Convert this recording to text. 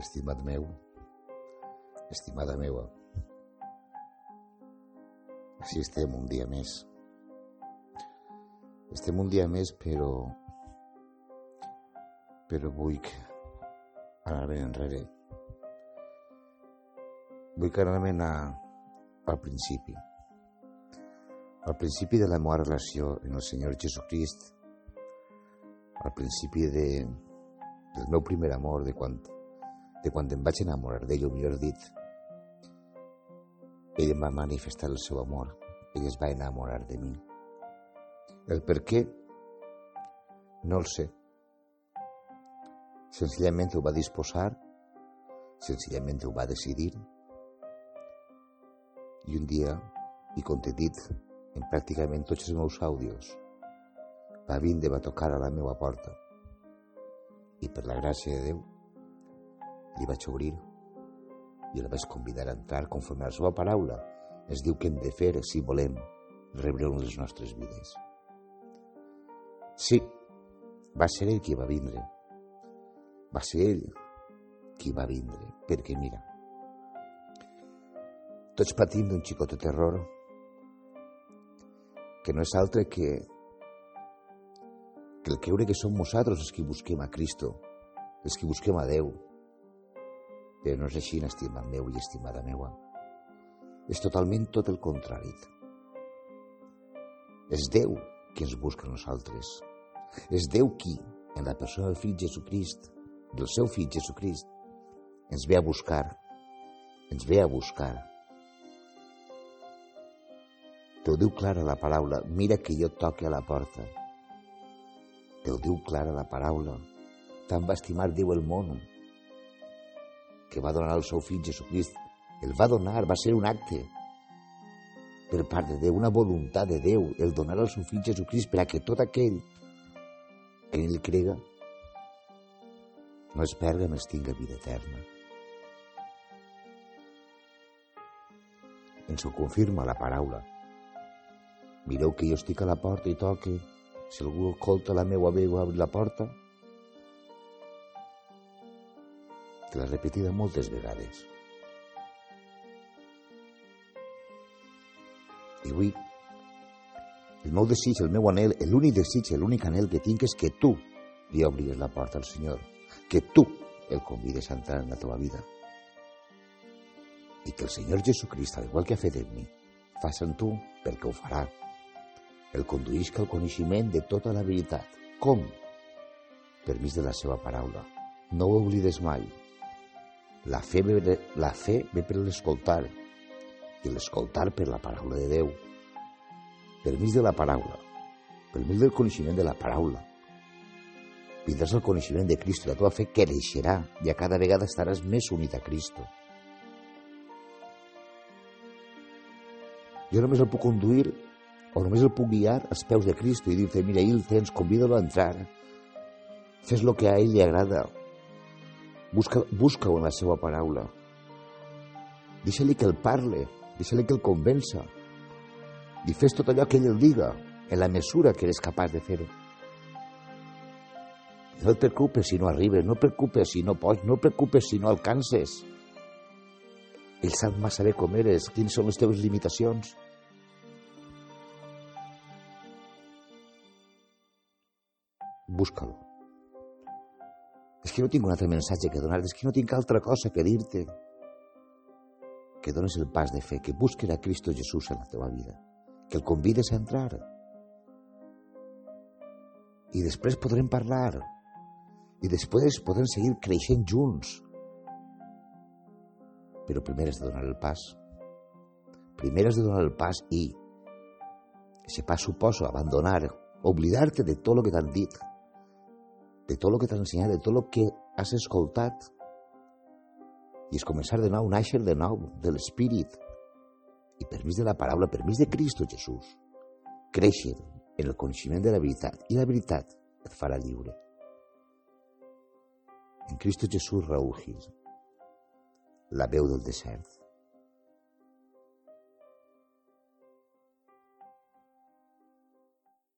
estimat meu, estimada meua. Així estem un dia més. Estem un dia més, però... Però vull anar ben enrere. Vull que anem a, al principi. Al principi de la meva relació amb el Senyor Jesucrist, al principi de, del meu primer amor, de quan, de quan em vaig enamorar d'ell, o millor dit, ell em va manifestar el seu amor, ell es va enamorar de mi. El per què no el sé. Senzillament ho va disposar, senzillament ho va decidir, i un dia, i com t'he dit, en pràcticament tots els meus àudios, va vindre, va tocar a la meva porta. I per la gràcia de Déu, li vaig obrir i el vaig convidar a entrar conforme a la seva paraula. Es diu que hem de fer si volem rebre les nostres vides. Sí, va ser ell qui va vindre. Va ser ell qui va vindre, perquè mira, tots patim d'un xicot de terror que no és altre que, que el creure que som nosaltres els que busquem a Cristo, els que busquem a Déu. Però no és així, estimat meu i estimada meua. És totalment tot el contrari. És Déu qui ens busca a nosaltres. És Déu qui, en la persona del fill Jesucrist, del seu fill Jesucrist, ens ve a buscar, ens ve a buscar Te ho diu clara la paraula, mira que jo toque a la porta. Te ho diu clara la paraula. Tant va estimar Déu el món que va donar el seu fill Jesucrist. El va donar, va ser un acte per part de Déu, una voluntat de Déu, el donar al seu fill Jesucrist per a que tot aquell que ell crega no es perga, més tinga vida eterna. Ens ho confirma la paraula. Mireu que jo estic a la porta i toque. Si algú escolta la meva veu obre la porta. Te l'ha repetida moltes vegades. I avui, el meu desig, el meu anel, l'únic desig, l'únic anel que tinc és que tu li obrigues la porta al Senyor, que tu el convides a entrar en la teva vida. I que el Senyor Jesucrist, al igual que ha fet en mi, faci en tu perquè ho farà el conduïsca al coneixement de tota la veritat. Com? Per mig de la seva paraula. No ho oblides mai. La fe ve, la fe ve per l'escoltar i l'escoltar per la paraula de Déu. Per mig de la paraula, per mig del coneixement de la paraula, vindràs al coneixement de Cristo i la teva fe creixerà i a cada vegada estaràs més unit a Cristo. Jo només el puc conduir o només el puc guiar als peus de Cristo i dir-te, mira, ell tens, convida-lo a entrar. Fes el que a ell li agrada. Busca, busca en la seva paraula. Deixa-li que el parle, deixa-li que el convença. I fes tot allò que ell el diga, en la mesura que eres capaç de fer-ho. No et preocupes si no arribes, no et preocupes si no pots, no et preocupes si no alcances. Ell sap massa bé com eres, quines són les teves limitacions. busca-lo. És que no tinc un altre missatge que donar-te, és que no tinc altra cosa que dir-te. Que dones el pas de fe, que busques a Cristo Jesús en la teva vida, que el convides a entrar. I després podrem parlar, i després podrem seguir creixent junts. Però primer has de donar el pas. Primer has de donar el pas i, aquest pas suposo abandonar, oblidar-te de tot el que t'han dit, de tot el que t'has ensenyat, de tot el que has escoltat. I és començar de nou, nàixer de nou, de l'Espírit. I per mig de la paraula, per mig de Cristo Jesús, créixer en el coneixement de la veritat. I la veritat et farà lliure. En Cristo Jesús, Gil, la veu del desert.